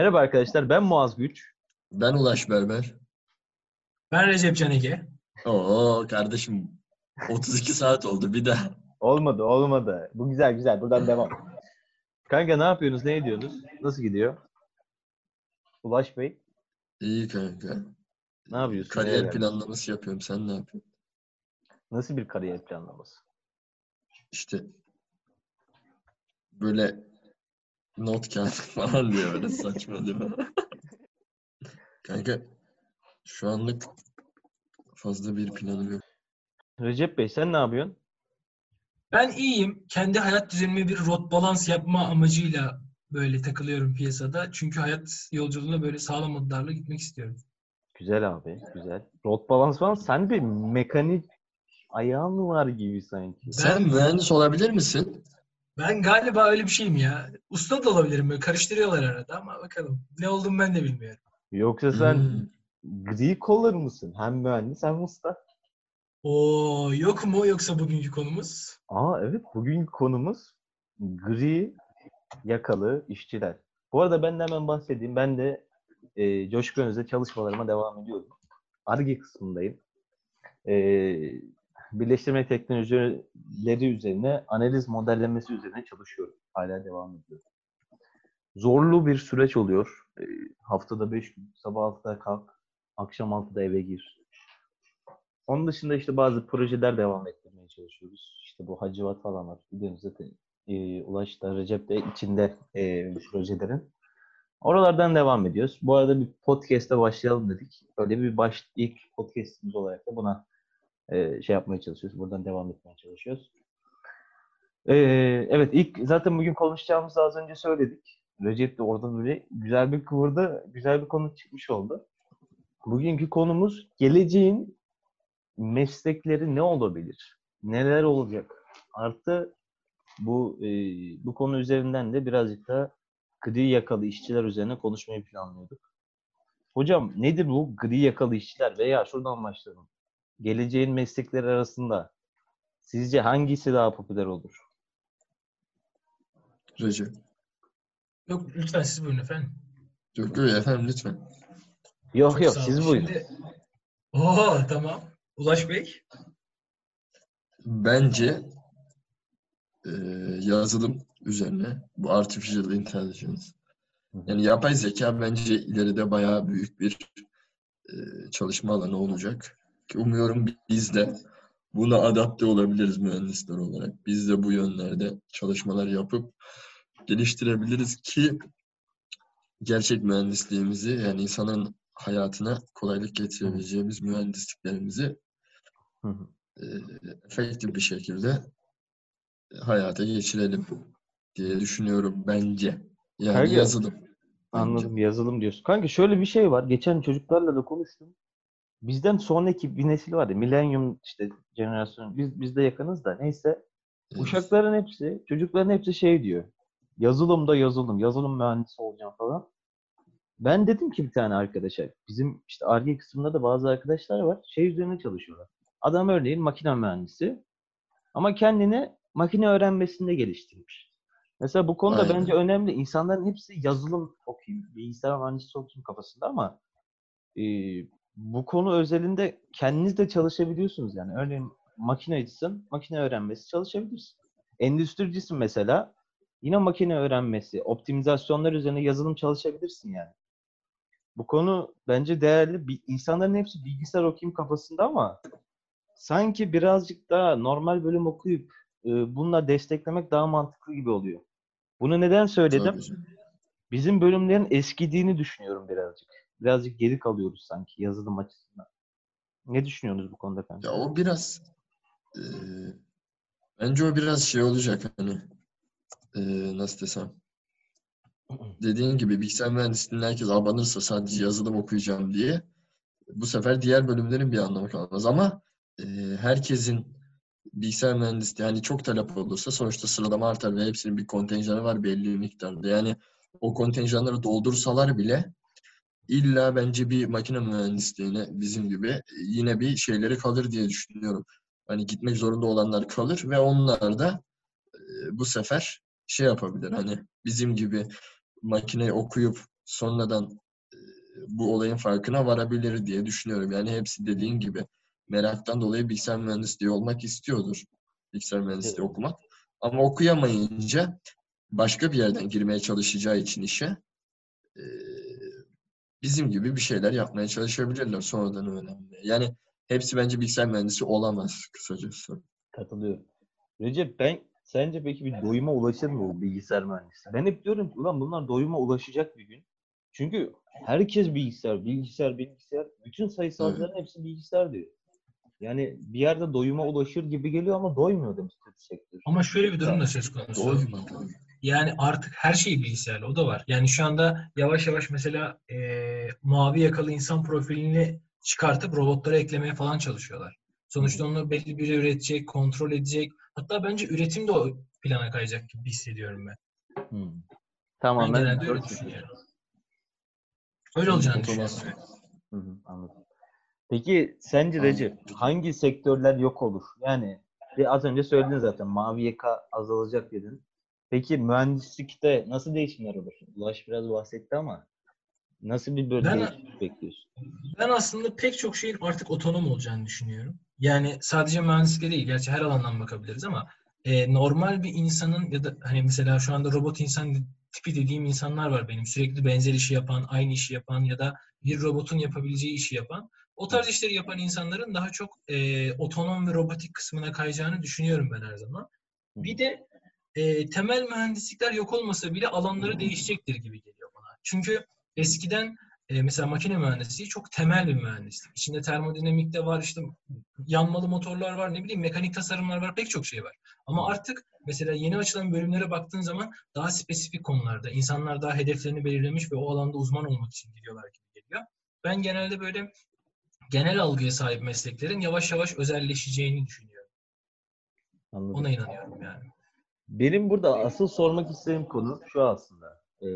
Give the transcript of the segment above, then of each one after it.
Merhaba arkadaşlar, ben Muaz Güç. Ben Ulaş Berber. Ben Recep Can Ege. Oo kardeşim 32 saat oldu bir daha. Olmadı, olmadı. Bu güzel güzel, buradan devam. Kanka ne yapıyorsunuz, ne ediyorsunuz? Nasıl gidiyor? Ulaş Bey, İyi kanka. ne yapıyorsun? Kariyer Nereye planlaması yapıyorum. Sen ne yapıyorsun? Nasıl bir kariyer planlaması? İşte böyle not kağıdı falan diye böyle saçma değil mi? Kanka şu anlık fazla bir planım yok. Recep Bey, sen ne yapıyorsun? Ben iyiyim. Kendi hayat düzenime bir rot balans yapma amacıyla böyle takılıyorum piyasada. Çünkü hayat yolculuğuna böyle sağlam adlarla gitmek istiyorum. Güzel abi, güzel. Rot balans falan, sen bir mekanik ayağın mı var gibi sanki. Sen mühendis olabilir misin? Ben galiba öyle bir şeyim ya. Usta da olabilirim böyle karıştırıyorlar arada ama bakalım. Ne olduğumu ben de bilmiyorum. Yoksa sen Hmm. gri collar mısın? Hem mühendis hem usta. Oo yok mu yoksa bugünkü konumuz? Aa evet, bugünkü konumuz gri yakalı işçiler. Bu arada ben de hemen bahsedeyim. Ben de e, Coşkun Öz'de çalışmalarıma devam ediyorum. ARGE kısmındayım. E, birleştirme teknolojileri üzerine, analiz modellemesi üzerine çalışıyorum. Hala devam ediyorum. Zorlu bir süreç oluyor. E, haftada 5 gün. Sabah 6'da kalk, akşam 6'da eve gir. Onun dışında işte bazı projeler devam ettirmeye çalışıyoruz. İşte bu Hacivat falan var. Biliyorsunuz zaten e, Ulaş da Recep de içinde e, projelerin. Oralardan devam ediyoruz. Bu arada bir podcast'e başlayalım dedik. Öyle bir baş, ilk podcast'imiz olarak da buna e, şey yapmaya çalışıyoruz. Buradan devam etmeye çalışıyoruz. E, evet ilk zaten bugün konuşacağımızı az önce söyledik. Recep de orada böyle güzel bir kıvırdı. Güzel bir konu çıkmış oldu. Bugünkü konumuz geleceğin meslekleri ne olabilir? Neler olacak? Artı bu e, bu konu üzerinden de birazcık da gri yakalı işçiler üzerine konuşmayı planlıyorduk. Hocam nedir bu gri yakalı işçiler veya şuradan başlayalım. Geleceğin meslekleri arasında sizce hangisi daha popüler olur? Recep. Yok lütfen siz buyurun efendim. Yok yok efendim lütfen. Yok Çok yok siz buyurun. Şimdi... Oo tamam. Ulaş Bey. Bence e, yazılım üzerine bu artificial intelligence yani yapay zeka bence ileride bayağı büyük bir e, çalışma alanı olacak. Ki umuyorum biz de buna adapte olabiliriz mühendisler olarak. Biz de bu yönlerde çalışmalar yapıp geliştirebiliriz ki gerçek mühendisliğimizi yani insanın hayatına kolaylık getirebileceğimiz mühendisliklerimizi Hı hı. e, efektif bir şekilde hayata geçirelim diye düşünüyorum bence. Yani Kanka, yazılım. bence. Anladım yazılım diyorsun. Kanka şöyle bir şey var. Geçen çocuklarla da konuştum. Bizden sonraki bir nesil var ya. Millennium işte jenerasyon. Biz, biz de yakınız da. Neyse. Evet. Uşakların hepsi, çocukların hepsi şey diyor. Yazılımda yazılım, yazılım mühendisi olacağım falan. Ben dedim ki bir tane arkadaşa, bizim işte Ar-Ge kısmında da bazı arkadaşlar var, şey üzerine çalışıyorlar. Adam örneğin makine mühendisi ama kendini makine öğrenmesinde geliştirmiş. Mesela bu konuda Aynen. bence önemli. İnsanların hepsi yazılım okuyayım, bilgisayar mühendisi okuyayım kafasında ama e, bu konu özelinde kendiniz de çalışabiliyorsunuz yani. Örneğin makinecisin, makine öğrenmesi çalışabilirsin. Endüstricisin mesela, yine makine öğrenmesi, optimizasyonlar üzerine yazılım çalışabilirsin yani. Bu konu bence değerli. Bir, insanların hepsi bilgisayar okuyayım kafasında ama sanki birazcık daha normal bölüm okuyup e, bununla desteklemek daha mantıklı gibi oluyor. Bunu neden söyledim? Tabii. Bizim bölümlerin eskidiğini düşünüyorum birazcık. Birazcık geri kalıyoruz sanki yazılım açısından. Ne düşünüyorsunuz bu konuda kanka? Ya o biraz e, bence o biraz şey olacak hani e, nasıl desem dediğin gibi bilgisayar mühendisliğine herkes abanırsa sadece yazılım okuyacağım diye bu sefer diğer bölümlerin bir anlamı kalmaz ama e, herkesin bilgisayar mühendisliği yani çok talep olursa sonuçta sıralama artar ve hepsinin bir kontenjanı var belli bir miktarda. Yani o kontenjanları doldursalar bile illa bence bir makine mühendisliğine bizim gibi yine bir şeyleri kalır diye düşünüyorum. Hani gitmek zorunda olanlar kalır ve onlar da bu sefer şey yapabilir. Hani bizim gibi makine okuyup sonradan bu olayın farkına varabilir diye düşünüyorum. Yani hepsi dediğin gibi meraktan dolayı bilgisayar mühendisliği olmak istiyordur. Bilgisayar mühendisliği Evet. okumak. Ama okuyamayınca başka bir yerden girmeye çalışacağı için işe bizim gibi bir şeyler yapmaya çalışabilirler sonradan öğrenmeye. Yani hepsi bence bilgisayar mühendisi olamaz kısacası. Katılıyorum. Recep ben sence peki bir doyuma ulaşır mı bu bilgisayar mühendisi? Ben hep diyorum ki ulan bunlar doyuma ulaşacak bir gün. Çünkü herkes bilgisayar, bilgisayar, bilgisayar. Bütün sayısalcıların hepsi bilgisayar diyor. Yani bir yerde doyuma ulaşır gibi geliyor ama doymuyor demiş sektör. Ama şöyle bir durum da söz konusu. Doymadı. Yani artık her şey bilgisayarlı. O da var. Yani şu anda yavaş yavaş mesela eee, mavi yakalı insan profilini çıkartıp robotlara eklemeye falan çalışıyorlar. Sonuçta onu belli bir üretecek, kontrol edecek. Hatta bence üretim de o plana kayacak gibi hissediyorum ben. Hmm. Ben Tamamen genelde öyle düşünüyorum. Öyle olacağını düşünüyorum. Hı hı, anladım. Peki sence. Recep hangi sektörler yok olur? Yani bir az önce söyledin zaten mavi yaka azalacak dedin. Peki mühendislikte nasıl değişimler olur? Ulaş biraz bahsetti ama nasıl bir böyle Ben- bekliyorsun? Ben aslında pek çok şeyin artık otonom olacağını düşünüyorum. Yani sadece mühendislikte değil, gerçi her alandan bakabiliriz ama e, normal bir insanın ya da hani mesela şu anda robot insan tipi dediğim insanlar var benim. Sürekli benzer işi yapan, aynı işi yapan ya da bir robotun yapabileceği işi yapan. O tarz işleri yapan insanların daha çok e, otonom ve robotik kısmına kayacağını düşünüyorum ben her zaman. Bir de e, temel mühendislikler yok olmasa bile alanları değişecektir gibi geliyor bana. Çünkü eskiden e, mesela makine mühendisliği çok temel bir mühendislik. İçinde termodinamik de var, işte yanmalı motorlar var, ne bileyim mekanik tasarımlar var, pek çok şey var. Ama artık mesela yeni açılan bölümlere baktığın zaman daha spesifik konularda insanlar daha hedeflerini belirlemiş ve o alanda uzman olmak için gidiyorlar gibi geliyor. Ben genelde böyle genel algıya sahip mesleklerin yavaş yavaş özelleşeceğini düşünüyorum. Anladım. Ona inanıyorum yani. Benim burada asıl sormak istediğim konu şu aslında. Ee,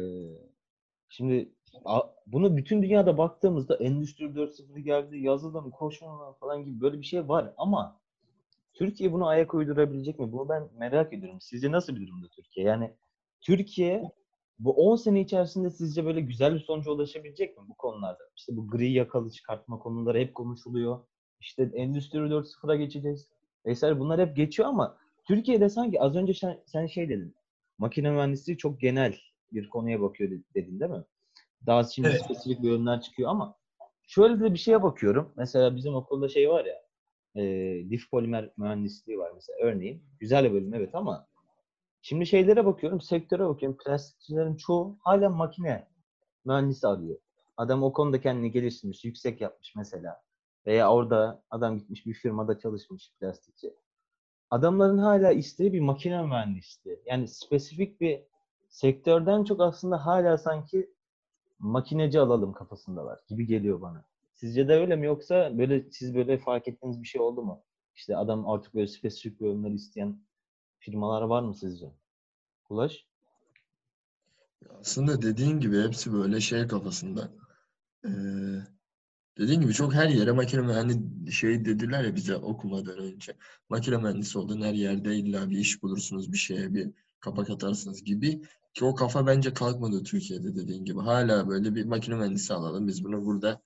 şimdi bunu bütün dünyada baktığımızda Endüstri 4.0 geldi, yazılım, koşma falan gibi böyle bir şey var ama Türkiye bunu ayak uydurabilecek mi? Bunu ben merak ediyorum. Sizce nasıl bir durumda Türkiye? Yani Türkiye bu 10 sene içerisinde sizce böyle güzel bir sonuca ulaşabilecek mi bu konularda? İşte bu gri yakalı çıkartma konuları hep konuşuluyor. İşte Endüstri 4.0'a geçeceğiz. Vesaire bunlar hep geçiyor ama Türkiye'de sanki az önce sen, sen şey dedin. Makine mühendisliği çok genel bir konuya bakıyor de- dedin değil mi? Daha şimdi Evet. spesifik bölümler çıkıyor ama şöyle de bir şeye bakıyorum. Mesela bizim okulda şey var ya e, lif polimer mühendisliği var mesela örneğin. Güzel bir bölüm evet ama şimdi şeylere bakıyorum, sektöre bakıyorum. Plastikçilerin çoğu hala makine mühendisi arıyor. Adam o konuda kendini geliştirmiş, yüksek yapmış mesela. Veya orada adam gitmiş bir firmada çalışmış plastikçi. Adamların hala isteği bir makine mühendisliği. Yani spesifik bir sektörden çok aslında hala sanki makineci alalım kafasındalar gibi geliyor bana. Sizce de öyle mi yoksa böyle siz böyle fark ettiğiniz bir şey oldu mu? İşte adam artık böyle spesifik bölümler isteyen firmalar var mı sizce? Ulaş? Aslında dediğin gibi hepsi böyle şey kafasında. Ee, dediğin gibi çok her yere makine mühendisi şey dediler ya bize okumadan önce. Makine mühendisi olduğun her yerde illa bir iş bulursunuz, bir şeye bir kapak atarsınız gibi. Ki o kafa bence kalkmadı Türkiye'de dediğin gibi. Hala böyle bir makine mühendisi alalım. Biz bunu burada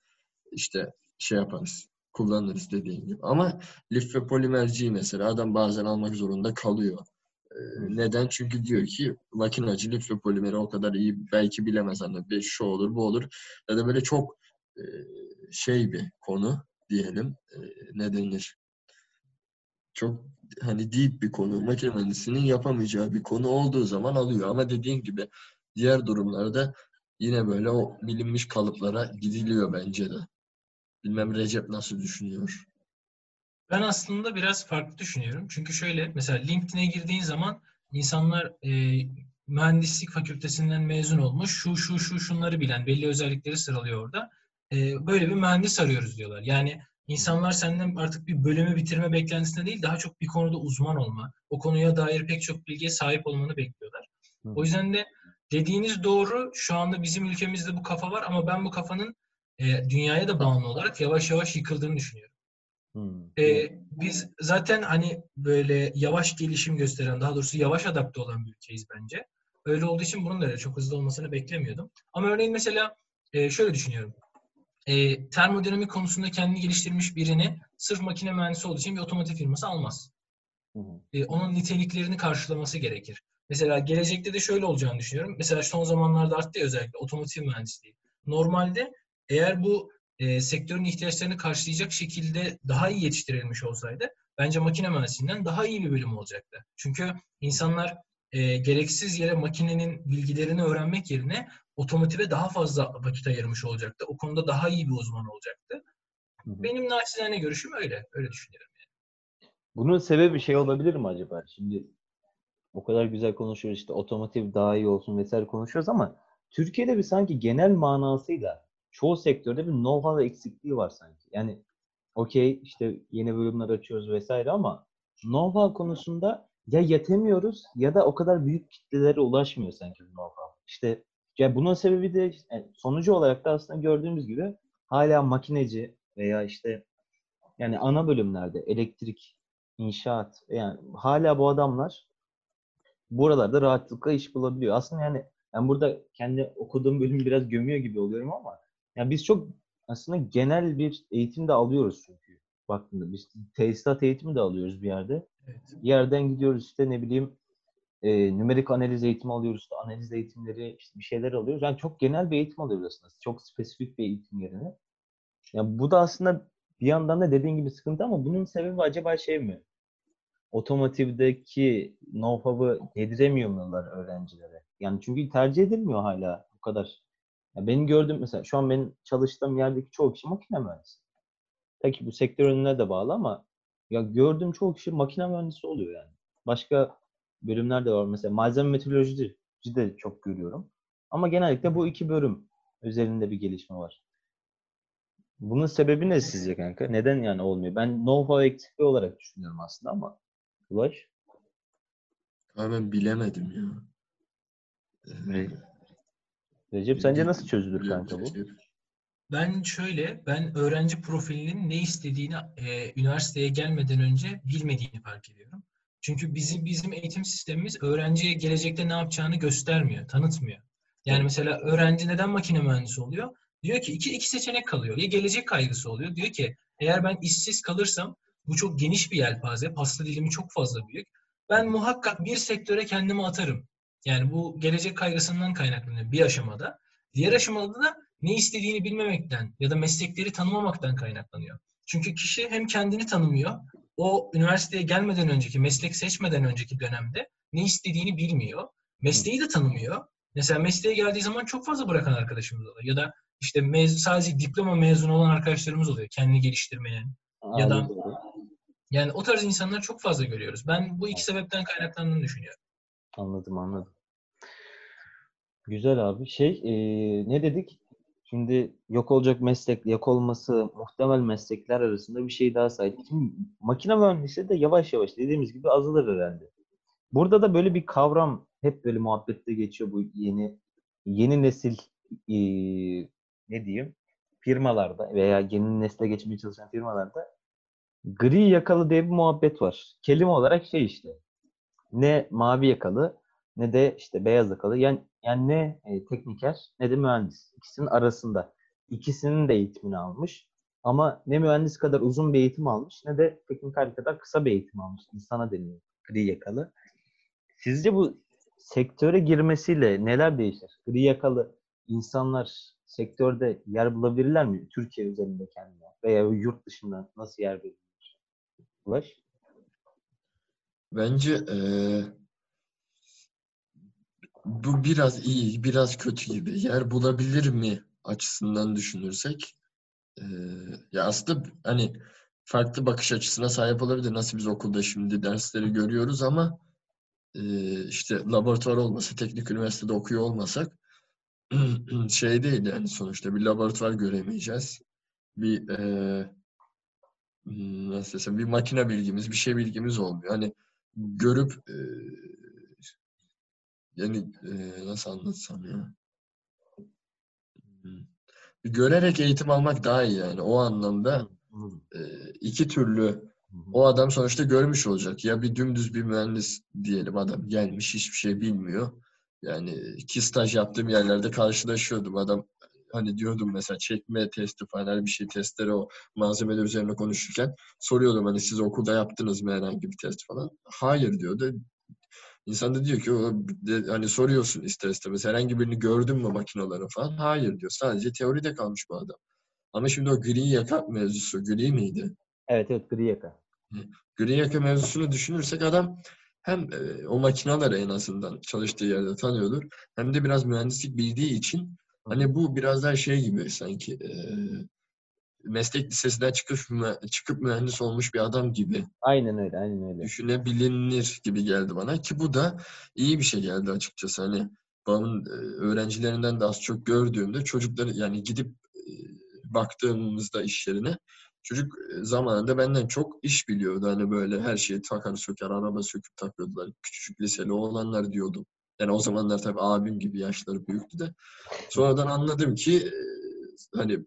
işte şey yaparız, kullanırız dediğin gibi. Ama lif ve polimerciyi mesela adam bazen almak zorunda kalıyor. Ee, Neden? Çünkü diyor ki makinacı lif ve polimeri o kadar iyi belki bilemez hani bir şu olur bu olur ya da böyle çok şey bir konu diyelim E, ne denir? Çok hani deep bir konu makine mühendisinin yapamayacağı bir konu olduğu zaman alıyor ama dediğin gibi diğer durumlarda yine böyle o bilinmiş kalıplara gidiliyor bence de. Bilmem Recep nasıl düşünüyor? Ben aslında biraz farklı düşünüyorum. Çünkü şöyle mesela LinkedIn'e girdiğin zaman insanlar e, mühendislik fakültesinden mezun olmuş, şu şu şu şunları bilen belli özellikleri sıralıyor orada. E, böyle bir mühendis arıyoruz diyorlar. Yani insanlar senden artık bir bölümü bitirme beklentisinde değil, daha çok bir konuda uzman olma, o konuya dair pek çok bilgiye sahip olmanı bekliyorlar. Hı. O yüzden de dediğiniz doğru. Şu anda bizim ülkemizde bu kafa var ama ben bu kafanın e, dünyaya da bağımlı olarak yavaş yavaş yıkıldığını düşünüyorum. Hmm. Ee, biz zaten hani böyle yavaş gelişim gösteren, daha doğrusu yavaş adapte olan bir ülkeyiz bence. Öyle olduğu için bunun da öyle çok hızlı olmasını beklemiyordum. Ama örneğin mesela e, şöyle düşünüyorum. E, termodinamik konusunda kendini geliştirmiş birini sırf makine mühendisi olduğu için bir otomotiv firması almaz. Hı hı. E, onun niteliklerini karşılaması gerekir. Mesela gelecekte de şöyle olacağını düşünüyorum. Mesela son zamanlarda arttı ya özellikle otomotiv mühendisliği. Normalde eğer bu e, sektörün ihtiyaçlarını karşılayacak şekilde daha iyi yetiştirilmiş olsaydı bence makine mühendisliğinden daha iyi bir bölüm olacaktı. Çünkü insanlar e, gereksiz yere makinenin bilgilerini öğrenmek yerine otomotive daha fazla vakit ayırmış olacaktı. O konuda daha iyi bir uzman olacaktı. Hı hı. Benim naçizane görüşüm öyle. Öyle düşünüyorum. Bunun sebebi şey olabilir mi acaba? Şimdi o kadar güzel konuşuyoruz işte otomotiv daha iyi olsun vesaire konuşuyoruz ama Türkiye'de bir sanki genel manasıyla çoğu sektörde bir know-how eksikliği var sanki. Yani okey işte yeni bölümler açıyoruz vesaire ama know-how konusunda ya yetemiyoruz ya da o kadar büyük kitlelere ulaşmıyor sanki bu know-how. İşte ya bunun sebebi de yani sonucu olarak da aslında gördüğümüz gibi hala makineci veya işte yani ana bölümlerde elektrik, inşaat yani hala bu adamlar buralarda rahatlıkla iş bulabiliyor. Aslında yani ben burada kendi okuduğum bölümü biraz gömüyor gibi oluyorum ama yani biz çok aslında genel bir eğitim de alıyoruz çünkü baktığında biz tesisat eğitimi de alıyoruz bir yerde. Evet. Bir yerden gidiyoruz işte ne bileyim e, nümerik analiz eğitimi alıyoruz, analiz eğitimleri, işte bir şeyler alıyoruz. Yani çok genel bir eğitim alıyoruz aslında. Çok spesifik bir eğitim yerine. Yani bu da aslında bir yandan da dediğin gibi sıkıntı ama bunun sebebi acaba şey mi? Otomotivdeki know-how'ı yediremiyorlar öğrencilere. Yani çünkü tercih edilmiyor hala bu kadar. Ya benim gördüğüm mesela şu an benim çalıştığım yerdeki çoğu kişi makine mühendisi. Tabii bu sektör önüne de bağlı ama ya gördüğüm çoğu kişi makine mühendisi oluyor yani. Başka bölümler de var. Mesela malzeme meteoroloji de çok görüyorum. Ama genellikle bu iki bölüm üzerinde bir gelişme var. Bunun sebebi ne sizce kanka? Neden yani olmuyor? Ben know-how eksikliği olarak düşünüyorum aslında ama Ulaş. Abi ben bilemedim ya. Ee, Recep sence nasıl çözülür kanka bu? Ben şöyle, ben öğrenci profilinin ne istediğini e, üniversiteye gelmeden önce bilmediğini fark ediyorum. Çünkü bizim bizim eğitim sistemimiz öğrenciye gelecekte ne yapacağını göstermiyor, tanıtmıyor. Yani mesela öğrenci neden makine mühendisi oluyor? Diyor ki iki, iki seçenek kalıyor. Ya gelecek kaygısı oluyor. Diyor ki eğer ben işsiz kalırsam bu çok geniş bir yelpaze, pasta dilimi çok fazla büyük. Ben muhakkak bir sektöre kendimi atarım. Yani bu gelecek kaygısından kaynaklanıyor bir aşamada. Diğer aşamada da ne istediğini bilmemekten ya da meslekleri tanımamaktan kaynaklanıyor. Çünkü kişi hem kendini tanımıyor, o üniversiteye gelmeden önceki, meslek seçmeden önceki dönemde ne istediğini bilmiyor. Mesleği de tanımıyor. Mesela mesleğe geldiği zaman çok fazla bırakan arkadaşımız oluyor. Ya da işte mez- sadece diploma mezunu olan arkadaşlarımız oluyor. Kendini geliştirmeyen. Ya da-. Yani o tarz insanları çok fazla görüyoruz. Ben bu iki sebepten kaynaklandığını düşünüyorum. Anladım anladım. Güzel abi. Şey eee, ne dedik? Şimdi yok olacak meslek, yok olması muhtemel meslekler arasında bir şey daha saydık. Şimdi makine mühendisi de yavaş yavaş dediğimiz gibi azalır herhalde. Burada da böyle bir kavram hep böyle muhabbette geçiyor bu yeni yeni nesil eee, ne diyeyim firmalarda veya yeni nesle geçmeye çalışan firmalarda gri yakalı diye bir muhabbet var. Kelime olarak şey işte ne mavi yakalı ne de işte beyaz yakalı. Yani, yani ne e, tekniker ne de mühendis. İkisinin arasında. İkisinin de eğitimini almış. Ama ne mühendis kadar uzun bir eğitim almış ne de tekniker kadar kısa bir eğitim almış. İnsana deniyor gri yakalı. Sizce bu sektöre girmesiyle neler değişir? Gri yakalı insanlar sektörde yer bulabilirler mi? Türkiye üzerinde kendine veya yurt dışında nasıl yer verirler? Ulaş? Bence eee, bu biraz iyi, biraz kötü gibi. Yer bulabilir mi açısından düşünürsek eee, ya aslında hani farklı bakış açısına sahip olabilir. Nasıl biz okulda şimdi dersleri görüyoruz ama eee, işte laboratuvar olmasa, teknik üniversitede okuyor olmasak şey değil yani sonuçta bir laboratuvar göremeyeceğiz. Bir hmm, nasıl desem bir makine bilgimiz, bir şey bilgimiz olmuyor. Hani görüp eee, yani eee, nasıl anlatsam ya? Hmm. Görerek eğitim almak daha iyi yani. O anlamda eee, iki türlü o adam sonuçta görmüş olacak. Ya bir dümdüz bir mühendis diyelim adam gelmiş hiçbir şey bilmiyor. Yani iki staj yaptığım yerlerde karşılaşıyordum. Adam hani diyordum mesela çekme testi falan her bir şey testleri o malzemeler üzerine konuşurken soruyordum hani siz okulda yaptınız mı herhangi bir test falan. Hayır diyordu. İnsan da diyor ki hani soruyorsun ister istemez herhangi birini gördün mü makinaları falan. Hayır diyor. Sadece teoride kalmış bu adam. Ama şimdi o gri yaka mevzusu gri miydi? Evet evet gri yaka. Gri yaka mevzusunu düşünürsek adam hem e, o makinaları en azından çalıştığı yerde tanıyordur hem de biraz mühendislik bildiği için hani bu biraz daha şey gibi sanki e, meslek lisesinden çıkıp çıkıp mühendis olmuş bir adam gibi Aynen öyle, aynen öyle. düşünebilir gibi geldi bana ki bu da iyi bir şey geldi açıkçası. Hani babamın e, öğrencilerinden de az çok gördüğümde çocukları yani gidip e, baktığımızda iş yerine çocuk e, zamanında benden çok iş biliyordu. Hani böyle her şeyi takar söker, araba söküp takıyordular. Küçücük liseli olanlar diyordum. Yani o zamanlar tabii abim gibi yaşları büyüktü de. Sonradan anladım ki hani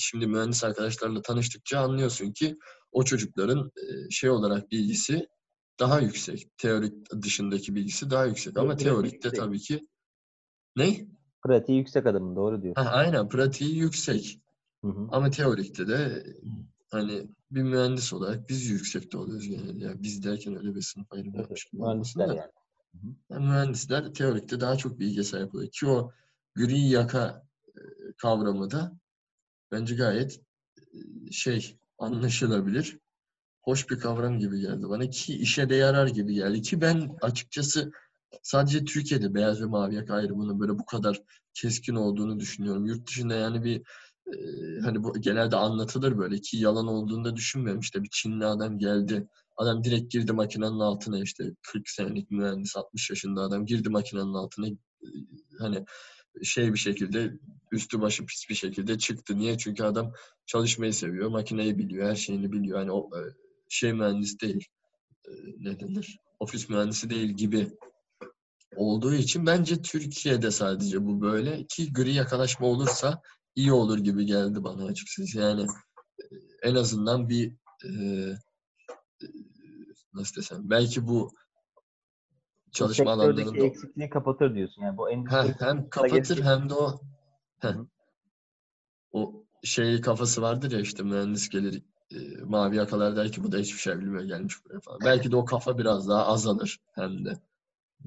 şimdi mühendis arkadaşlarla tanıştıkça anlıyorsun ki o çocukların e, şey olarak bilgisi daha yüksek. Teorik dışındaki bilgisi daha yüksek. Ama Pratik teorikte yüksek. tabii ki ne? Pratiği yüksek adamın doğru diyor. Ha, aynen pratiği yüksek. Hı hı. Ama teorikte de hani bir mühendis olarak biz yüksekte oluyoruz genelde. Yani biz derken öyle bir sınıf ayrımı yapmış gibi Mühendisler da. yani. Yani mühendisler teorikte daha çok bilgiye sahip oluyor. Ki o gri yaka e, kavramı da bence gayet şey anlaşılabilir. Hoş bir kavram gibi geldi bana ki işe de yarar gibi geldi ki ben açıkçası sadece Türkiye'de beyaz ve mavi yaka ayrımının böyle bu kadar keskin olduğunu düşünüyorum. Yurt dışında yani bir e, hani bu genelde anlatılır böyle ki yalan olduğunu da düşünmüyorum. İşte bir Çinli adam geldi. Adam direkt girdi makinenin altına işte 40 senelik mühendis 60 yaşında adam girdi makinenin altına hani şey bir şekilde üstü başı pis bir şekilde çıktı. Niye? Çünkü adam çalışmayı seviyor, makineyi biliyor, her şeyini biliyor. Yani o e, şey mühendis değil. E, Ne denir? Ofis mühendisi değil gibi olduğu için bence Türkiye'de sadece bu böyle ki gri yakalaşma olursa iyi olur gibi geldi bana açıkçası. Yani e, en azından bir e, nasıl desem belki bu çalışma alanlarında eksikliği kapatır diyorsun. Yani bu endüstri Ha, hem kapatır hem de o heh, o şey kafası vardır ya işte mühendis gelir e, mavi yakalar der ki bu da hiçbir şey bilmiyor gelmiş buraya falan. Belki de o kafa biraz daha azalır hem de.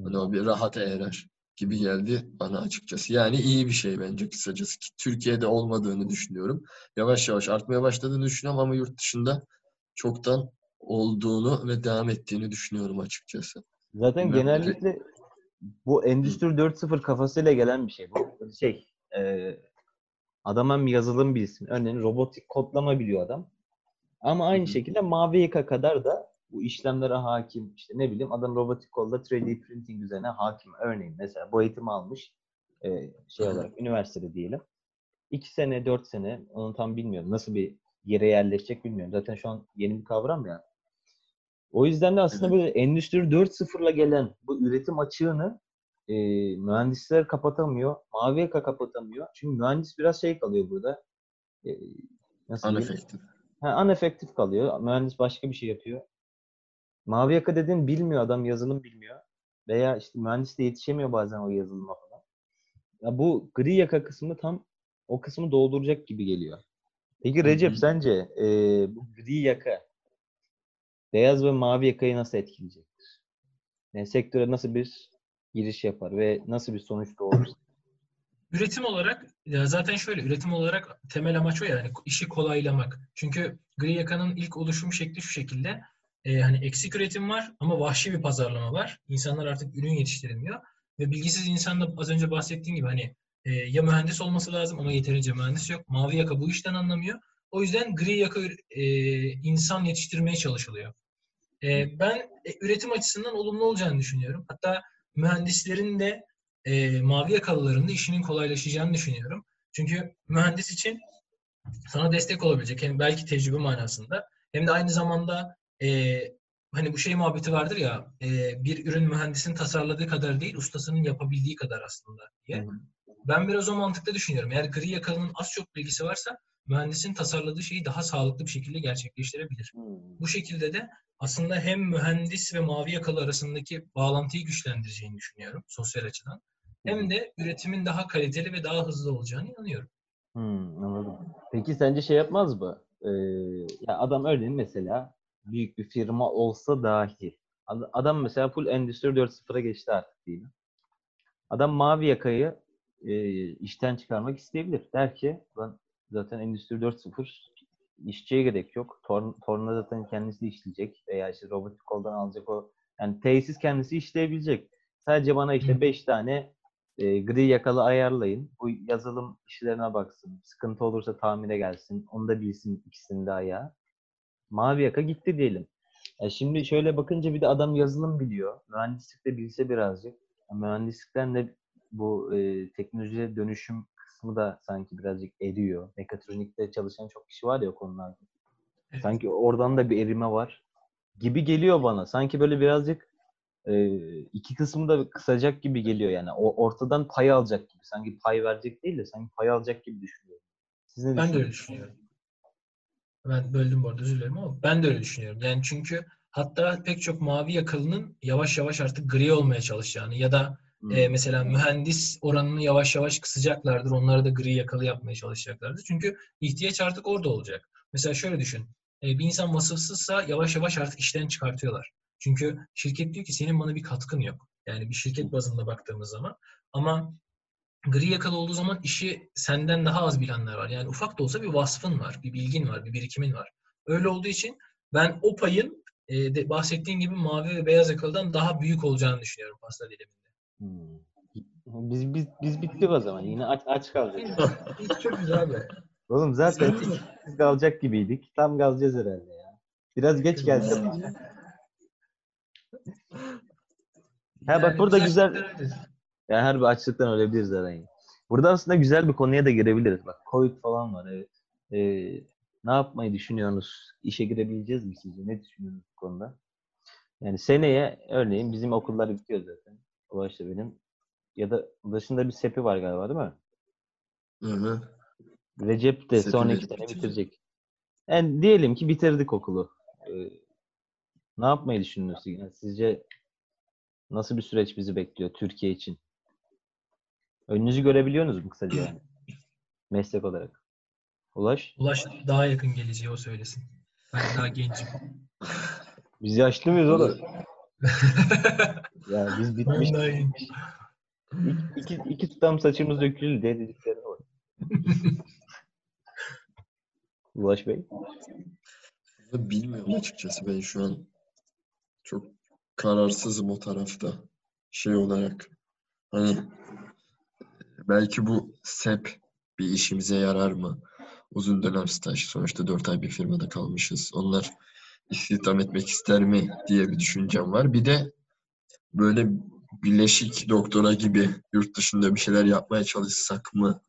Hani o bir rahata erer gibi geldi bana açıkçası. Yani iyi bir şey bence kısacası ki Türkiye'de olmadığını düşünüyorum. Yavaş yavaş artmaya başladığını düşünüyorum ama yurt dışında çoktan olduğunu ve devam ettiğini düşünüyorum açıkçası. Zaten ne- genellikle bu Endüstri 4.0 kafasıyla gelen bir şey. Bu şey e, adam hem yazılım bilsin. Örneğin robotik kodlama biliyor adam. Ama aynı hı. şekilde mavi yaka kadar da bu işlemlere hakim. İşte ne bileyim adam robotik kodda 3D printing üzerine hakim. Örneğin mesela bu eğitimi almış e, şey olarak üniversitede diyelim. 2 sene, 4 sene onu tam bilmiyorum. Nasıl bir yere yerleşecek bilmiyorum. Zaten şu an yeni bir kavram ya. O yüzden de aslında böyle Endüstri 4.0'la gelen bu üretim açığını e, mühendisler kapatamıyor. Mavi yaka kapatamıyor. Çünkü mühendis biraz şey kalıyor burada. E, nasıl? Uneffective. Ha, kalıyor. Mühendis başka bir şey yapıyor. Mavi yaka dediğin bilmiyor adam yazılım bilmiyor. Veya işte mühendis de yetişemiyor bazen o yazılıma falan. Ya bu gri yaka kısmı tam o kısmı dolduracak gibi geliyor. Peki Recep hı. sence e, bu gri yaka beyaz ve mavi yakayı nasıl etkileyecektir? Yani sektöre nasıl bir giriş yapar ve nasıl bir sonuç doğurur? Üretim olarak ya zaten şöyle üretim olarak temel amaç o yani işi kolaylamak. Çünkü gri yakanın ilk oluşum şekli şu şekilde. e, hani eksik üretim var ama vahşi bir pazarlama var. İnsanlar artık ürün yetiştiremiyor ve bilgisiz insan da az önce bahsettiğim gibi hani e, ya mühendis olması lazım ama yeterince mühendis yok. Mavi yaka bu işten anlamıyor. O yüzden gri yaka e, insan yetiştirmeye çalışılıyor. E, ben e, üretim açısından olumlu olacağını düşünüyorum. Hatta mühendislerin de e, mavi yakalıların da işinin kolaylaşacağını düşünüyorum. Çünkü mühendis için sana destek olabilecek hem belki tecrübe manasında hem de aynı zamanda e, hani bu şey muhabbeti vardır ya e, bir ürün mühendisin tasarladığı kadar değil ustasının yapabildiği kadar aslında diye. Ben biraz o mantıkta düşünüyorum. Eğer gri yakalının az çok bilgisi varsa mühendisin tasarladığı şeyi daha sağlıklı bir şekilde gerçekleştirebilir. Hmm. Bu şekilde de aslında hem mühendis ve mavi yakalı arasındaki bağlantıyı güçlendireceğini düşünüyorum sosyal açıdan. hem de üretimin daha kaliteli ve daha hızlı olacağını inanıyorum. Hmm, anladım. Peki sence şey yapmaz mı? Ee, ya adam örneğin mesela büyük bir firma olsa dahi ad- adam mesela full Endüstri 4.0'a geçti artık diyelim. Adam mavi yakayı e, işten çıkarmak isteyebilir. Der ki ben zaten Endüstri 4.0 işçiye gerek yok. Torn, torna zaten kendisi işleyecek veya işte robotik koldan alacak o. Yani tesis kendisi işleyebilecek. Sadece bana işte Hı. 5 tane e, gri yakalı ayarlayın. Bu yazılım işlerine baksın. Sıkıntı olursa tamire gelsin. Onu da bilsin ikisini de ayağı. Mavi yaka gitti diyelim. Ya şimdi şöyle bakınca bir de adam yazılım biliyor. Mühendislik de bilse birazcık. Ya mühendislikten de bu e, teknolojiye dönüşüm kısmı da sanki birazcık eriyor. Mekatronikte çalışan çok kişi var ya o konularda. Evet. Sanki oradan da bir erime var. Gibi geliyor bana. Sanki böyle birazcık e, iki kısmı da kısacak gibi geliyor yani. O ortadan pay alacak gibi. Sanki pay verecek değil de sanki pay alacak gibi düşünüyorum. Siz ne Ben de öyle düşünüyorum. Ben böldüm bu arada özür dilerim ama ben de öyle düşünüyorum. Yani çünkü hatta pek çok mavi yakalının yavaş yavaş artık gri olmaya çalışacağını ya da Hmm. e, mesela mühendis oranını yavaş yavaş kısacaklardır. Onları da gri yakalı yapmaya çalışacaklardır. Çünkü ihtiyaç artık orada olacak. Mesela şöyle düşün. E, bir insan vasıfsızsa yavaş yavaş artık işten çıkartıyorlar. Çünkü şirket diyor ki senin bana bir katkın yok. Yani bir şirket bazında baktığımız zaman. Ama gri yakalı olduğu zaman işi senden daha az bilenler var. Yani ufak da olsa bir vasfın var, bir bilgin var, bir birikimin var. Öyle olduğu için ben o payın e, de bahsettiğin gibi mavi ve beyaz yakalıdan daha büyük olacağını düşünüyorum pasta diliminde. Hmm. Biz, biz, biz bittik o zaman. Yine aç, aç kalacağız. Çok güzel be. Oğlum zaten biz kalacak gibiydik. Tam kalacağız herhalde ya. Biraz geç gelsek. Ha bak burada güzel ya her bir açlıktan ölebiliriz zaten. Burada aslında güzel bir konuya da girebiliriz. Bak Covid falan var evet. Ee, ne yapmayı düşünüyorsunuz? İşe girebileceğiz mi sizce? Ne düşünüyorsunuz bu konuda? Yani seneye örneğin bizim okullar bitiyor zaten. Ulaş'ta benim. Ya da dışında bir sepi var galiba değil mi? Hı hı. Recep de Sepi sonraki verip sene bitirecek. bitirecek. Yani diyelim ki bitirdik okulu. Ee, ne yapmayı düşünüyorsunuz? Yani sizce nasıl bir süreç bizi bekliyor Türkiye için? Önünüzü görebiliyorsunuz mu kısaca yani? Meslek olarak. Ulaş, Ulaş daha yakın geleceği o söylesin. Ben daha gencim. biz yaşlı mıyız oğlum? Ya biz bitmiş. İki, iki, iki tutam saçımız dökülür diye dedikleri var. Ulaş Bey. Bilmiyorum açıkçası ben şu an çok kararsızım o tarafta şey olarak. Hani belki bu SEP bir işimize yarar mı? Uzun dönem staj. Sonuçta 4 ay bir firmada kalmışız. Onlar istihdam etmek ister mi diye bir düşüncem var. Bir de böyle bileşik doktora gibi yurt dışında bir şeyler yapmaya çalışsak mı?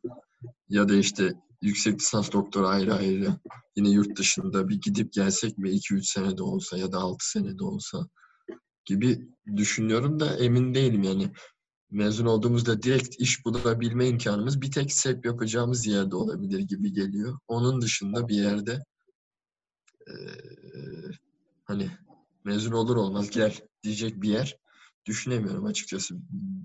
Ya da işte yüksek lisans doktora ayrı ayrı yine yurt dışında bir gidip gelsek mi 2-3 sene de olsa ya da 6 sene de olsa gibi düşünüyorum da emin değilim yani. Mezun olduğumuzda direkt iş bulabilme imkanımız bir tek SEP yapacağımız yerde olabilir gibi geliyor. Onun dışında bir yerde hani mezun olur olmaz gel diyecek bir yer düşünemiyorum açıkçası.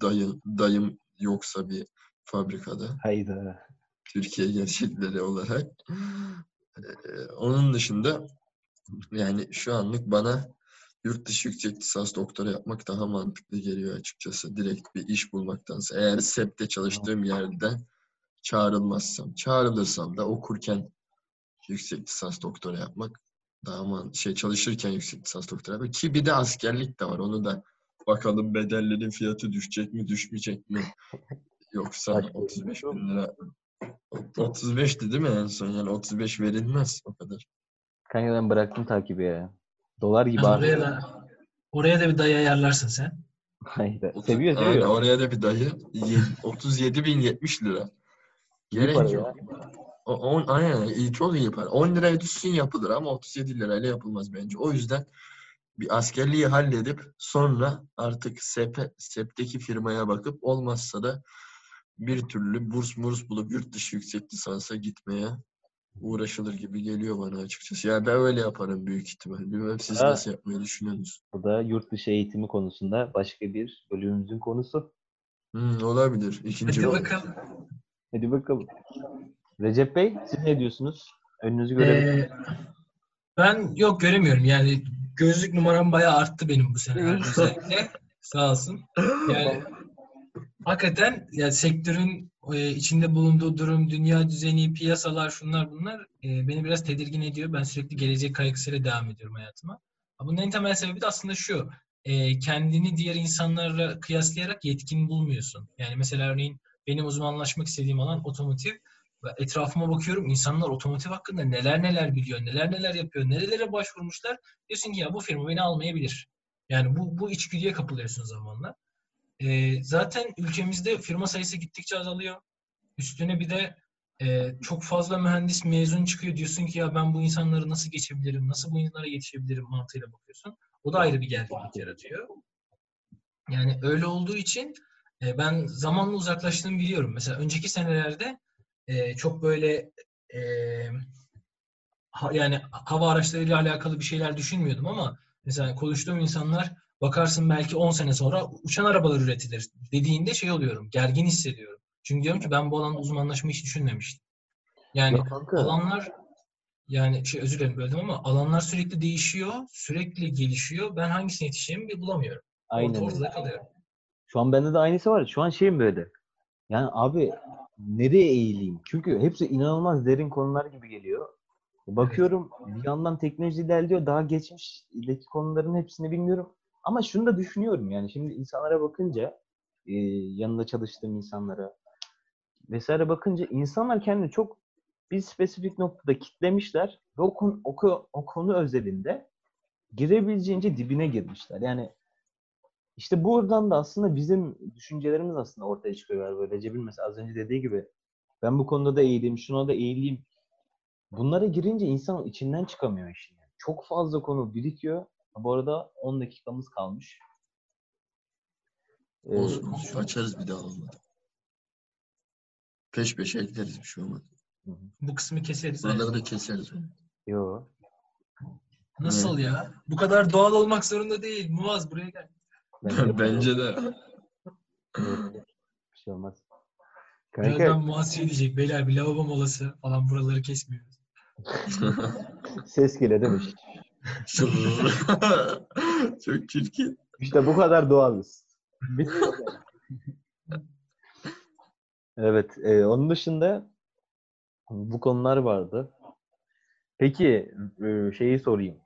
Dayım, dayım yoksa bir fabrikada. Hayda. Türkiye gerçekleri olarak. Ee, onun dışında yani şu anlık bana yurt dışı yüksek lisans doktora yapmak daha mantıklı geliyor açıkçası. Direkt bir iş bulmaktansa. Eğer SEP'te çalıştığım yerden çağrılmazsam, çağrılırsam da okurken yüksek lisans doktora yapmak daha man şey çalışırken yüksek lisans doktora. Ki bir de askerlik de var. Onu da bakalım bedellerin fiyatı düşecek mi, düşmeyecek mi? Yoksa Kaç 35 veriyormuş bin lira 35'ti değil mi en son? Yani 35 verilmez o kadar. Kanka ben bıraktım takibi ya. Dolar gibi Yani abi. oraya da oraya da bir dayı ayarlarsın sen. Hayda. Otuz- Seviyor Aynen, seviyor. oraya da bir dayı. 37 bin 70 lira. Gerek yok. O, on, aynen çok iyi para. 10 liraya düşsün yapılır ama 37 lirayla yapılmaz bence. O yüzden bir askerliği halledip sonra artık SEP, SEP'teki firmaya bakıp olmazsa da bir türlü burs murs bulup yurt dışı yüksek lisansa gitmeye uğraşılır gibi geliyor bana açıkçası. Yani ben öyle yaparım büyük ihtimal. Bilmem siz Ha. nasıl yapmayı düşünüyorsunuz? Bu da yurt dışı eğitimi konusunda başka bir bölümümüzün konusu. Hmm, olabilir. İkinci Hadi bakalım. Hadi bakalım. Recep Bey siz ne diyorsunuz? Önünüzü görebiliyor Ee, ben yok göremiyorum. Yani gözlük numaram bayağı arttı benim bu sene özellikle. Sağ olsun. Yani hakikaten yani sektörün e, içinde bulunduğu durum, dünya düzeni, piyasalar, şunlar bunlar e, beni biraz tedirgin ediyor. Ben sürekli gelecek kaygısıyla devam ediyorum hayatıma. Bunun en temel sebebi de aslında şu. e, kendini diğer insanlarla kıyaslayarak yetkin bulmuyorsun. Yani mesela örneğin benim uzmanlaşmak istediğim alan otomotiv. Etrafıma bakıyorum insanlar otomotiv hakkında neler neler biliyor, neler neler yapıyor, nerelere başvurmuşlar. Diyorsun ki ya bu firma beni almayabilir. Yani bu, bu içgüdüye kapılıyorsun zamanla. Ee, zaten ülkemizde firma sayısı gittikçe azalıyor. Üstüne bir de e, çok fazla mühendis mezun çıkıyor. Diyorsun ki ya ben bu insanları nasıl geçebilirim, nasıl bu insanlara yetişebilirim mantığıyla bakıyorsun. O da ayrı bir gerginlik yaratıyor. Yani öyle olduğu için e, ben zamanla uzaklaştığımı biliyorum. Mesela önceki senelerde e, çok böyle e, ha- yani hava araçlarıyla alakalı bir şeyler düşünmüyordum ama mesela konuştuğum insanlar bakarsın belki 10 sene sonra uçan arabalar üretilir dediğinde şey oluyorum, gergin hissediyorum. Çünkü diyorum ki ben bu alanda uzmanlaşmayı hiç düşünmemiştim. Yani Ya alanlar yani şey özür dilerim böldüm ama alanlar sürekli değişiyor, sürekli gelişiyor. Ben hangisine yetişeceğimi bir bulamıyorum. Aynen ortada kalıyorum. Şu an bende de aynısı var. Şu an şeyim böyle. Yani abi nereye eğileyim? Çünkü hepsi inanılmaz derin konular gibi geliyor. Bakıyorum bir yandan teknoloji ilerliyor. Daha geçmişteki konuların hepsini bilmiyorum. Ama şunu da düşünüyorum yani şimdi insanlara bakınca e, yanında çalıştığım insanlara vesaire bakınca insanlar kendini çok bir spesifik noktada kitlemişler ve o konu, o, o konu özelinde girebileceğince dibine girmişler. Yani işte buradan da aslında bizim düşüncelerimiz aslında ortaya çıkıyor galiba. Recep'in mesela az önce dediği gibi ben bu konuda da eğileyim, şuna da eğileyim. Bunlara girince insan içinden çıkamıyor işin. yani. Çok fazla konu birikiyor. Bu arada 10 dakikamız kalmış. Ee, Olsun olsun. Açarız bir daha olmadı. Peş peşe ekleriz bir şey olmadı. Bu kısmı keseriz. Buraları da keseriz. Yo. Nasıl ya? Bu kadar doğal olmak zorunda değil. Muaz buraya gel. Bence, Bence de. bir şey olmaz. Kanka Birazdan Muaz şey diyecek. Beyler bir lavabo molası falan buraları kesmiyoruz. ses geliyor demiş. Çok çirkin. İşte bu kadar doğalız. Evet. e, onun dışında bu konular vardı. Peki e, şeyi sorayım.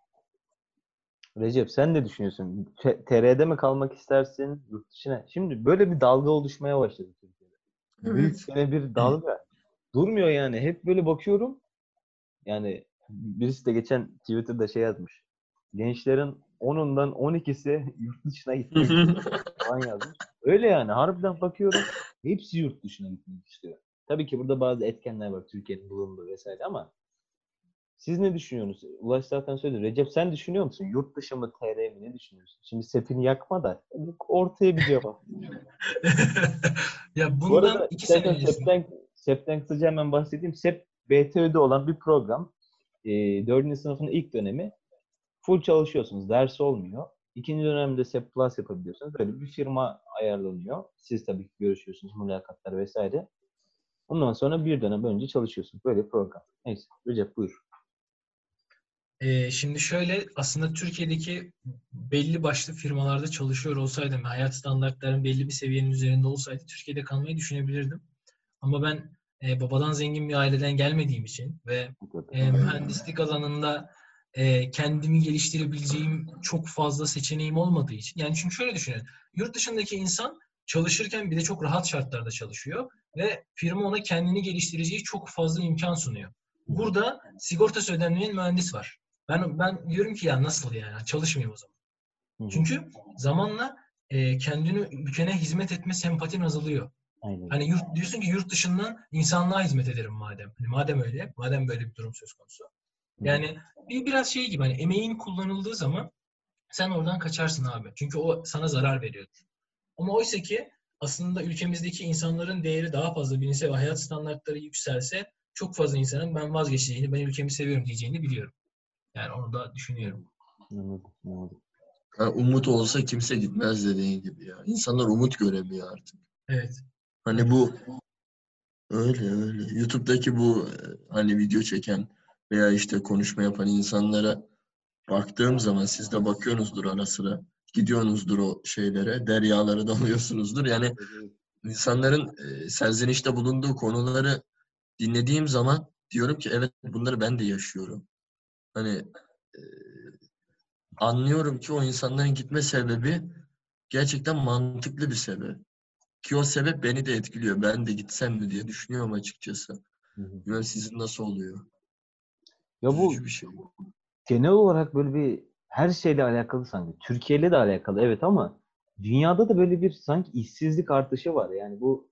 Recep sen ne düşünüyorsun? T- TR'de mi kalmak istersin? Yurt dışına? Şimdi böyle bir dalga oluşmaya başladı Türkiye'de. Evet. böyle bir dalga. Durmuyor yani. Hep böyle bakıyorum. Yani birisi de geçen Twitter'da şey yazmış. Gençlerin 10'undan 12'si yurt dışına gitmek falan yazmış. Öyle yani. Harbiden bakıyorum. Hepsi yurt dışına gitmek istiyor. Tabii ki burada bazı etkenler var. Türkiye'nin bulunduğu vesaire ama siz ne düşünüyorsunuz? Ulaş zaten söyledi. Recep sen düşünüyor musun? Yurt dışı mı TR mi ne düşünüyorsun? Şimdi sepini yakma da ortaya bir cevap. ya Bu bundan arada iki sene öncesinde. SEP'ten, SEP'ten kısaca hemen bahsedeyim. SEP BTÜ'de olan bir program. E, 4. sınıfın ilk dönemi full çalışıyorsunuz. Ders olmuyor. İkinci dönemde SEP Plus yapabiliyorsunuz. Böyle bir firma ayarlanıyor. Siz tabii ki görüşüyorsunuz, mülakatlar vesaire. Ondan sonra bir dönem önce çalışıyorsunuz. Böyle program. Neyse. Recep buyur. Ee, şimdi şöyle aslında Türkiye'deki belli başlı firmalarda çalışıyor olsaydım hayat standartlarım belli bir seviyenin üzerinde olsaydı Türkiye'de kalmayı düşünebilirdim. Ama ben e, babadan zengin bir aileden gelmediğim için ve e, mühendislik alanında e, kendimi geliştirebileceğim çok fazla seçeneğim olmadığı için. Yani çünkü şöyle düşünün. Yurt dışındaki insan çalışırken bir de çok rahat şartlarda çalışıyor ve firma ona kendini geliştireceği çok fazla imkan sunuyor. Burada sigortası ödenmeyen mühendis var. Ben ben diyorum ki ya nasıl yani çalışmayayım o zaman. Hı. Çünkü zamanla e, kendini ülkene hizmet etme sempatin azalıyor. Aynen. Hani yurt, diyorsun ki yurt dışından insanlığa hizmet ederim madem. Hani madem öyle, madem böyle bir durum söz konusu. Yani bir biraz şey gibi hani emeğin kullanıldığı zaman sen oradan kaçarsın abi. Çünkü o sana zarar veriyordur. Ama oysa ki aslında ülkemizdeki insanların değeri daha fazla bilinse ve hayat standartları yükselse çok fazla insanın ben vazgeçeceğini, ben ülkemi seviyorum diyeceğini biliyorum. Yani onu da düşünüyorum. Anladım, anladım. Ha, umut olsa kimse gitmez dediğin gibi ya. İnsanlar umut göremiyor artık. Evet. Hani bu öyle öyle. YouTube'daki bu e, hani video çeken veya işte konuşma yapan insanlara baktığım zaman siz de bakıyorsunuzdur ara sıra. Gidiyorsunuzdur o şeylere, deryalara dalıyorsunuzdur. Yani insanların e, serzenişte bulunduğu konuları dinlediğim zaman diyorum ki evet bunları ben de yaşıyorum. Hani e, anlıyorum ki o insanların gitme sebebi gerçekten mantıklı bir sebep. Ki o sebep beni de etkiliyor. Ben de gitsem mi diye düşünüyorum açıkçası. Hı hı. Sizin nasıl oluyor? Ya bu Üzücü bir şey. genel olarak böyle bir her şeyle alakalı sanki. Türkiye'yle de alakalı evet ama dünyada da böyle bir sanki işsizlik artışı var. Yani bu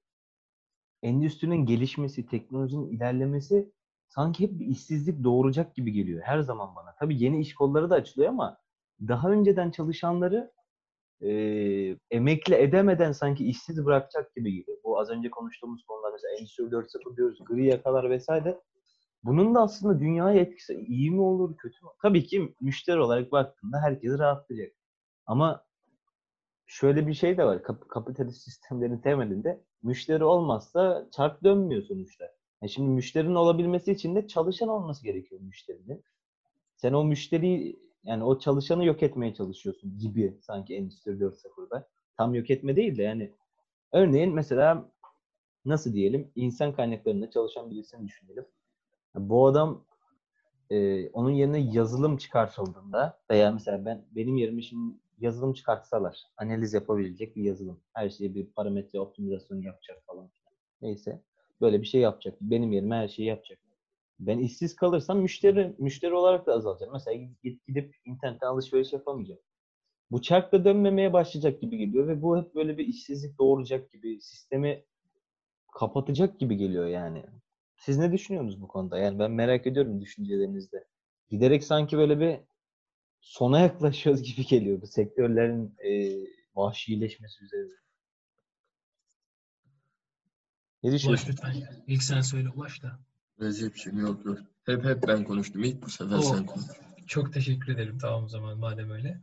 endüstrinin gelişmesi, teknolojinin ilerlemesi sanki hep bir işsizlik doğuracak gibi geliyor her zaman bana. Tabii yeni iş kolları da açılıyor ama daha önceden çalışanları eee, emekli edemeden sanki işsiz bırakacak gibi geliyor. Bu az önce konuştuğumuz konular mesela Endüstri 4.0 diyoruz, gri yakalar vesaire. Bunun da aslında dünyaya etkisi iyi mi olur, kötü mü? Tabii ki müşteri olarak baktığında herkesi rahatlayacak. Ama şöyle bir şey de var. Kap- kapitalist sistemlerin temelinde müşteri olmazsa çark dönmüyor sonuçta. Yani şimdi müşterinin olabilmesi için de çalışan olması gerekiyor müşterinin. Sen o müşteriyi yani o çalışanı yok etmeye çalışıyorsun gibi sanki Endüstri 4.0'da. Tam yok etme değil de yani örneğin mesela nasıl diyelim insan kaynaklarında çalışan birisini düşünelim. Bu adam e, onun yerine yazılım çıkartıldığında veya mesela ben benim yerime şimdi yazılım çıkartsalar analiz yapabilecek bir yazılım. Her şeyi bir parametre optimizasyon yapacak falan. Neyse. Böyle bir şey yapacak. Benim yerime her şeyi yapacak. Ben işsiz kalırsam müşteri müşteri olarak da azalacak. Mesela gidip, gidip internetten alışveriş yapamayacağım. Bu çark da dönmemeye başlayacak gibi geliyor ve bu hep böyle bir işsizlik doğuracak gibi sistemi kapatacak gibi geliyor yani. Siz ne düşünüyorsunuz bu konuda? Yani ben merak ediyorum düşüncelerinizde. Giderek sanki böyle bir sona yaklaşıyoruz gibi geliyor bu sektörlerin e, vahşileşmesi üzerine. Ne Ulaş düşünüyorsun? lütfen. İlk sen söyle Ulaş da. Recep'ciğim yok yok. Hep hep ben konuştum. İlk bu sefer Oo. sen konuş. Çok teşekkür ederim tamam o zaman madem öyle.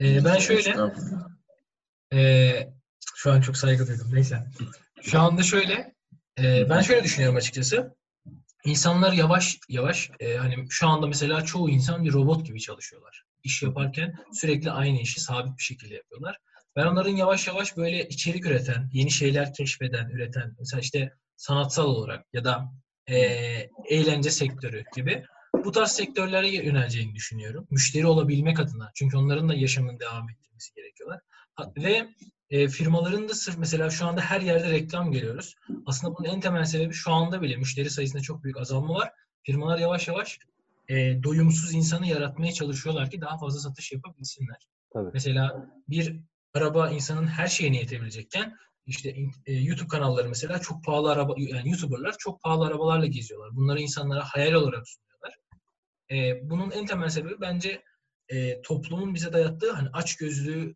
Ee, ben şöyle Estağfurullah. Ee, şu an çok saygı duydum. Neyse. Şu anda şöyle, e, ben şöyle düşünüyorum açıkçası. İnsanlar yavaş yavaş, e, hani şu anda mesela çoğu insan bir robot gibi çalışıyorlar. İş yaparken sürekli aynı işi sabit bir şekilde yapıyorlar. Ben onların yavaş yavaş böyle içerik üreten, yeni şeyler keşfeden, üreten, mesela işte sanatsal olarak ya da e, eğlence sektörü gibi bu tarz sektörlere yöneleceğini düşünüyorum. Müşteri olabilmek adına. Çünkü onların da yaşamını devam ettirmesi gerekiyorlar. Ve e, firmaların da sırf mesela şu anda her yerde reklam görüyoruz. Aslında bunun en temel sebebi şu anda bile müşteri sayısında çok büyük azalma var. Firmalar yavaş yavaş e, doyumsuz insanı yaratmaya çalışıyorlar ki daha fazla satış yapabilsinler. Tabii. Mesela bir araba insanın her şeyine yetebilecekken işte e, YouTube kanalları mesela çok pahalı araba yani YouTuber'lar çok pahalı arabalarla geziyorlar. Bunları insanlara hayal olarak sunuyorlar. E, bunun en temel sebebi bence e, toplumun bize dayattığı hani aç gözlüğü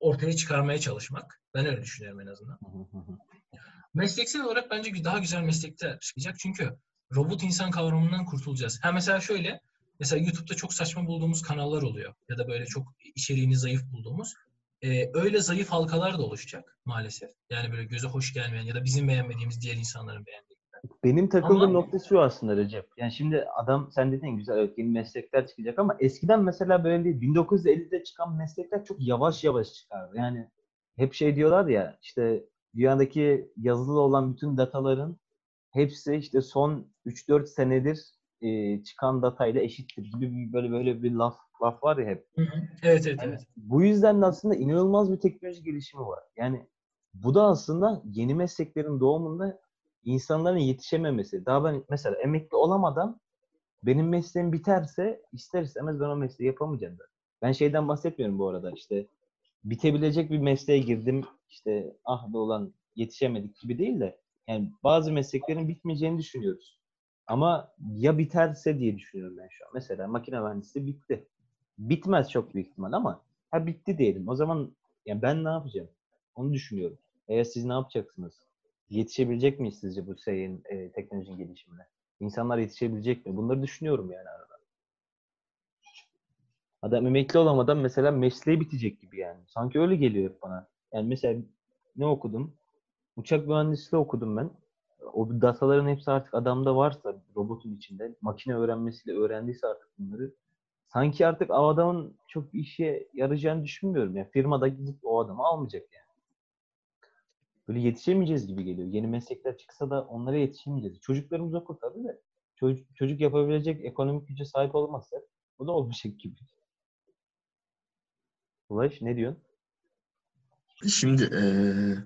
ortaya çıkarmaya çalışmak. Ben öyle düşünüyorum en azından. Mesleksel olarak bence daha güzel meslekler çıkacak. Çünkü robot insan kavramından kurtulacağız. Ha mesela şöyle, mesela YouTube'da çok saçma bulduğumuz kanallar oluyor. Ya da böyle çok içeriğini zayıf bulduğumuz. Ee, öyle zayıf halkalar da oluşacak maalesef. Yani böyle göze hoş gelmeyen ya da bizim beğenmediğimiz diğer insanların beğendiği. Benim takıldığım Ama- nokta şu aslında Recep. Yani şimdi adam sen dedin güzel evet yeni meslekler çıkacak ama eskiden mesela böyle değil. 1950'de çıkan meslekler çok yavaş yavaş çıkardı. Yani hep şey diyorlar ya işte dünyadaki yazılı olan bütün dataların hepsi işte son 3-4 senedir e, çıkan datayla eşittir gibi bir, böyle böyle bir laf laf var ya hep. Evet evet Yani evet. bu yüzden de aslında inanılmaz bir teknoloji gelişimi var. Yani bu da aslında yeni mesleklerin doğumunda insanların yetişememesi. Daha ben mesela emekli olamadan benim mesleğim biterse ister istemez ben o mesleği yapamayacağım. da. Ben şeyden bahsetmiyorum bu arada işte bitebilecek bir mesleğe girdim işte ah be ulan yetişemedik gibi değil de yani bazı mesleklerin bitmeyeceğini düşünüyoruz. Ama ya biterse diye düşünüyorum ben şu an. Mesela makine mühendisliği bitti. Bitmez çok büyük ihtimal ama ha bitti diyelim. O zaman ya ben ne yapacağım? Onu düşünüyorum. Eğer siz ne yapacaksınız? Yetişebilecek miyiz sizce bu şeyin e, teknolojinin gelişimine? İnsanlar yetişebilecek mi? Bunları düşünüyorum yani arada. Adam emekli olamadan mesela mesleği bitecek gibi yani. Sanki öyle geliyor hep bana. Yani mesela ne okudum? Uçak mühendisliği okudum ben. O dataların hepsi artık adamda varsa robotun içinde makine öğrenmesiyle öğrendiyse artık bunları sanki artık o adamın çok işe yarayacağını düşünmüyorum. Yani firmada gidip o adamı almayacak yani. Böyle yetişemeyeceğiz gibi geliyor. Yeni meslekler çıksa da onlara yetişemeyeceğiz. Çocuklarımız okur tabii de. Çocuk, çocuk yapabilecek ekonomik güce sahip olamazsa bu da olmayacak gibi. Ulaş ne diyorsun? Şimdi eee,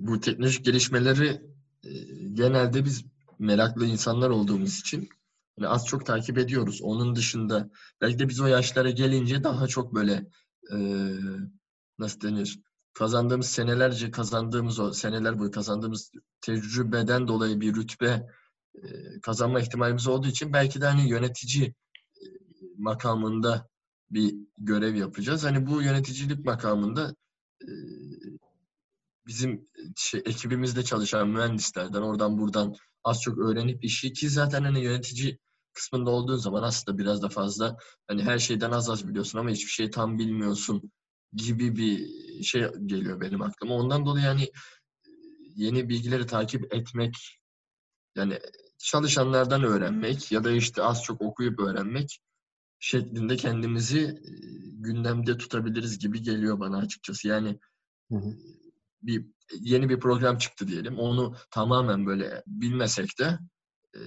bu teknolojik gelişmeleri eee, genelde biz meraklı insanlar olduğumuz için hani az çok takip ediyoruz. Onun dışında belki de biz o yaşlara gelince daha çok böyle eee, nasıl denir? Kazandığımız senelerce kazandığımız o seneler boyu kazandığımız tecrübeden dolayı bir rütbe eee, kazanma ihtimalimiz olduğu için belki de hani yönetici eee, makamında bir görev yapacağız. Hani bu yöneticilik makamında e, bizim şey, ekibimizde çalışan mühendislerden oradan buradan az çok öğrenip işi ki zaten hani yönetici kısmında olduğun zaman aslında biraz da fazla hani her şeyden az az biliyorsun ama hiçbir şey tam bilmiyorsun gibi bir şey geliyor benim aklıma. Ondan dolayı yani yeni bilgileri takip etmek yani çalışanlardan öğrenmek ya da işte az çok okuyup öğrenmek şeklinde kendimizi e, gündemde tutabiliriz gibi geliyor bana açıkçası. Yani Hı hı. Bir yeni bir program çıktı diyelim. Onu tamamen böyle bilmesek de e,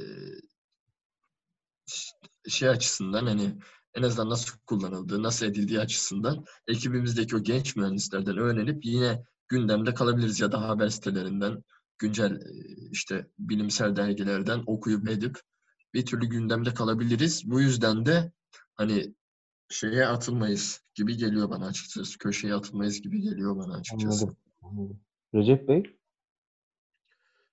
şey açısından hani en azından nasıl kullanıldığı, nasıl edildiği açısından ekibimizdeki o genç mühendislerden öğrenip yine gündemde kalabiliriz ya da haber sitelerinden, güncel e, işte bilimsel dergilerden okuyup edip bir türlü gündemde kalabiliriz. Bu yüzden de hani şeye atılmayız gibi geliyor bana açıkçası. Köşeye atılmayız gibi geliyor bana açıkçası. Anladım. Recep Bey?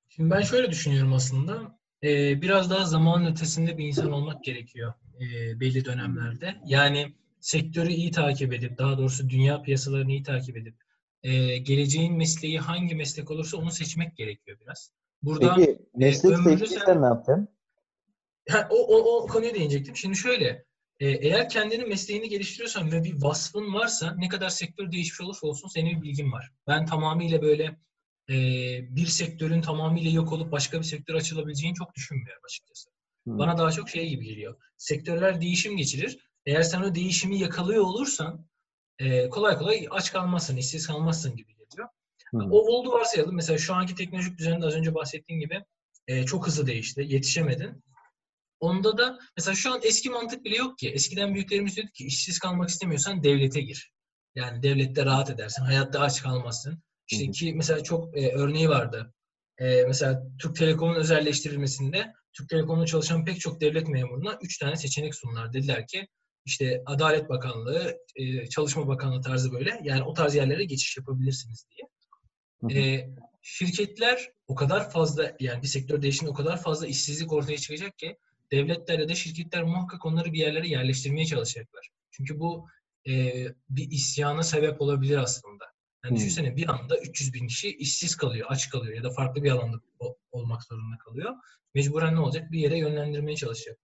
Şimdi ben şöyle düşünüyorum aslında. Ee, biraz daha zamanın ötesinde bir insan olmak gerekiyor e, belli dönemlerde. Yani sektörü iyi takip edip, daha doğrusu dünya piyasalarını iyi takip edip, e, geleceğin mesleği hangi meslek olursa onu seçmek gerekiyor biraz. Burada Peki meslek ömrünü seçtiysen sen- ne yapacaksın? Ha, o, o, o konuya değinecektim. Şimdi şöyle, e, eğer kendini mesleğini geliştiriyorsan ve bir vasfın varsa ne kadar sektör değişmiş olursa olsun senin bir bilgin var. Ben tamamıyla böyle e, bir sektörün tamamıyla yok olup başka bir sektör açılabileceğini çok düşünmüyorum açıkçası. Hı. Bana daha çok şey gibi geliyor. Sektörler değişim geçirir. Eğer sen o değişimi yakalıyor olursan e, kolay kolay aç kalmazsın, işsiz kalmazsın gibi geliyor. Hı. O oldu varsayalım. Mesela şu anki teknolojik düzende az önce bahsettiğim gibi e, çok hızlı değişti. Yetişemedin. Onda da mesela şu an eski mantık bile yok ki. Eskiden büyüklerimiz diyordu ki işsiz kalmak istemiyorsan devlete gir. Yani devlette rahat edersin. Hayatta aç kalmazsın. İşte ki mesela çok e, örneği vardı. E, mesela Türk Telekom'un özelleştirilmesinde Türk Telekom'da çalışan pek çok devlet memuruna üç tane seçenek sundular. Dediler ki işte Adalet Bakanlığı, e, Çalışma Bakanlığı tarzı böyle. Yani o tarz yerlere geçiş yapabilirsiniz diye. E, şirketler o kadar fazla yani bir sektör değişiminde o kadar fazla işsizlik ortaya çıkacak ki devletler ya da şirketler muhakkak onları bir yerlere yerleştirmeye çalışacaklar. Çünkü bu e, bir isyana sebep olabilir aslında. Yani Hmm. düşünsene bir anda 300 bin kişi işsiz kalıyor, aç kalıyor ya da farklı bir alanda olmak zorunda kalıyor. Mecburen ne olacak? Bir yere yönlendirmeye çalışacak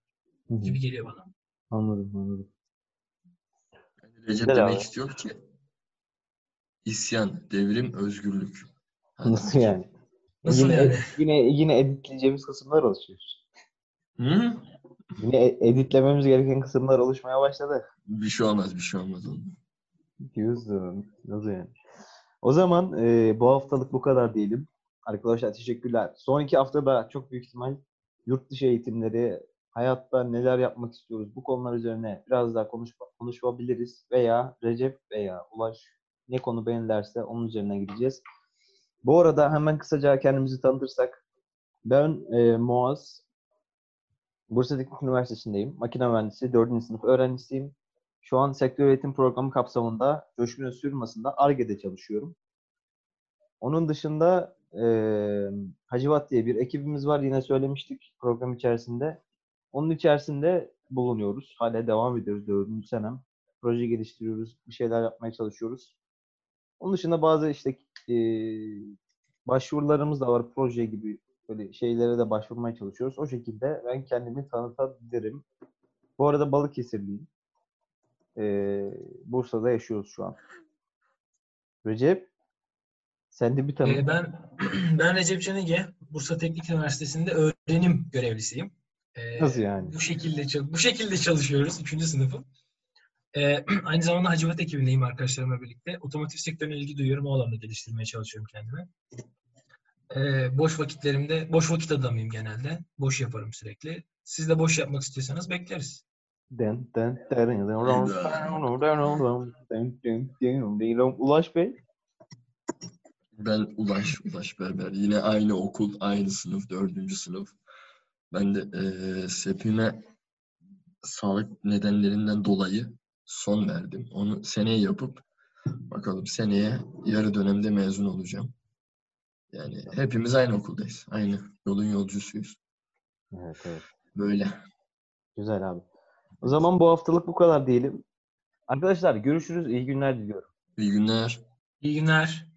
hı. gibi geliyor bana. Anladım anladım. Yani Recep Güzel demek abi. istiyor ki isyan, devrim, özgürlük. Hani Nasıl yani? Nasıl yine, yani? Yine yine editleyeceğimiz kısımlar oluşuyor. Hı? Yine e- editlememiz gereken kısımlar oluşmaya başladı. Bir şey olmaz, bir şey olmaz. Diyorsun. Nasıl yani? O zaman e, bu haftalık bu kadar diyelim. Arkadaşlar teşekkürler. Son iki haftada çok büyük ihtimal yurt dışı eğitimleri, hayatta neler yapmak istiyoruz bu konular üzerine biraz daha konuş konuşabiliriz. Veya Recep veya Ulaş ne konu beğenirlerse onun üzerine gideceğiz. Bu arada hemen kısaca kendimizi tanıtırsak. Ben e, Muaz. Bursa Teknik Üniversitesi'ndeyim. Makine mühendisi 4. sınıf öğrencisiyim. Şu an sektör eğitim programı kapsamında Coşkun Öz firmasında ARGE'de çalışıyorum. Onun dışında eee Hacivat diye bir ekibimiz var. Yine söylemiştik program içerisinde. Onun içerisinde bulunuyoruz. Hala devam ediyoruz. Dördüncü senem. Proje geliştiriyoruz. Bir şeyler yapmaya çalışıyoruz. Onun dışında bazı işte eee, başvurularımız da var. Proje gibi böyle şeylere de başvurmaya çalışıyoruz. O şekilde ben kendimi tanıtabilirim. Bu arada Balıkesirliyim. Ee, Bursa'da yaşıyoruz şu an. Recep, Sen de bir tanı. Ee, ben ben Recep Can Ege, Bursa Teknik Üniversitesi'nde öğrenim görevlisiyim. Ee, Nasıl yani? Bu şekilde bu şekilde çalışıyoruz 3. sınıfım. Ee, aynı zamanda Hacivat ekibindeyim arkadaşlarımla birlikte. Otomotiv sektörüne ilgi duyuyorum. O alanda geliştirmeye çalışıyorum kendimi. Ee, boş vakitlerimde, boş vakit adamıyım genelde. Boş yaparım sürekli. Siz de boş yapmak istiyorsanız bekleriz. Den, den, den, den, den, den, den. Ulaş Bey. Ben Ulaş, Ulaş Berber. Yine aynı okul, aynı sınıf, dördüncü sınıf. Ben de eee SEP'ime sağlık nedenlerinden dolayı son verdim. Onu seneye yapıp bakalım seneye yarı dönemde mezun olacağım. Yani hepimiz aynı okuldayız. Aynı yolun yolcusuyuz. Evet evet. Böyle. Güzel abi. O zaman bu haftalık bu kadar diyelim. Arkadaşlar görüşürüz. İyi günler diliyorum. İyi günler. İyi günler.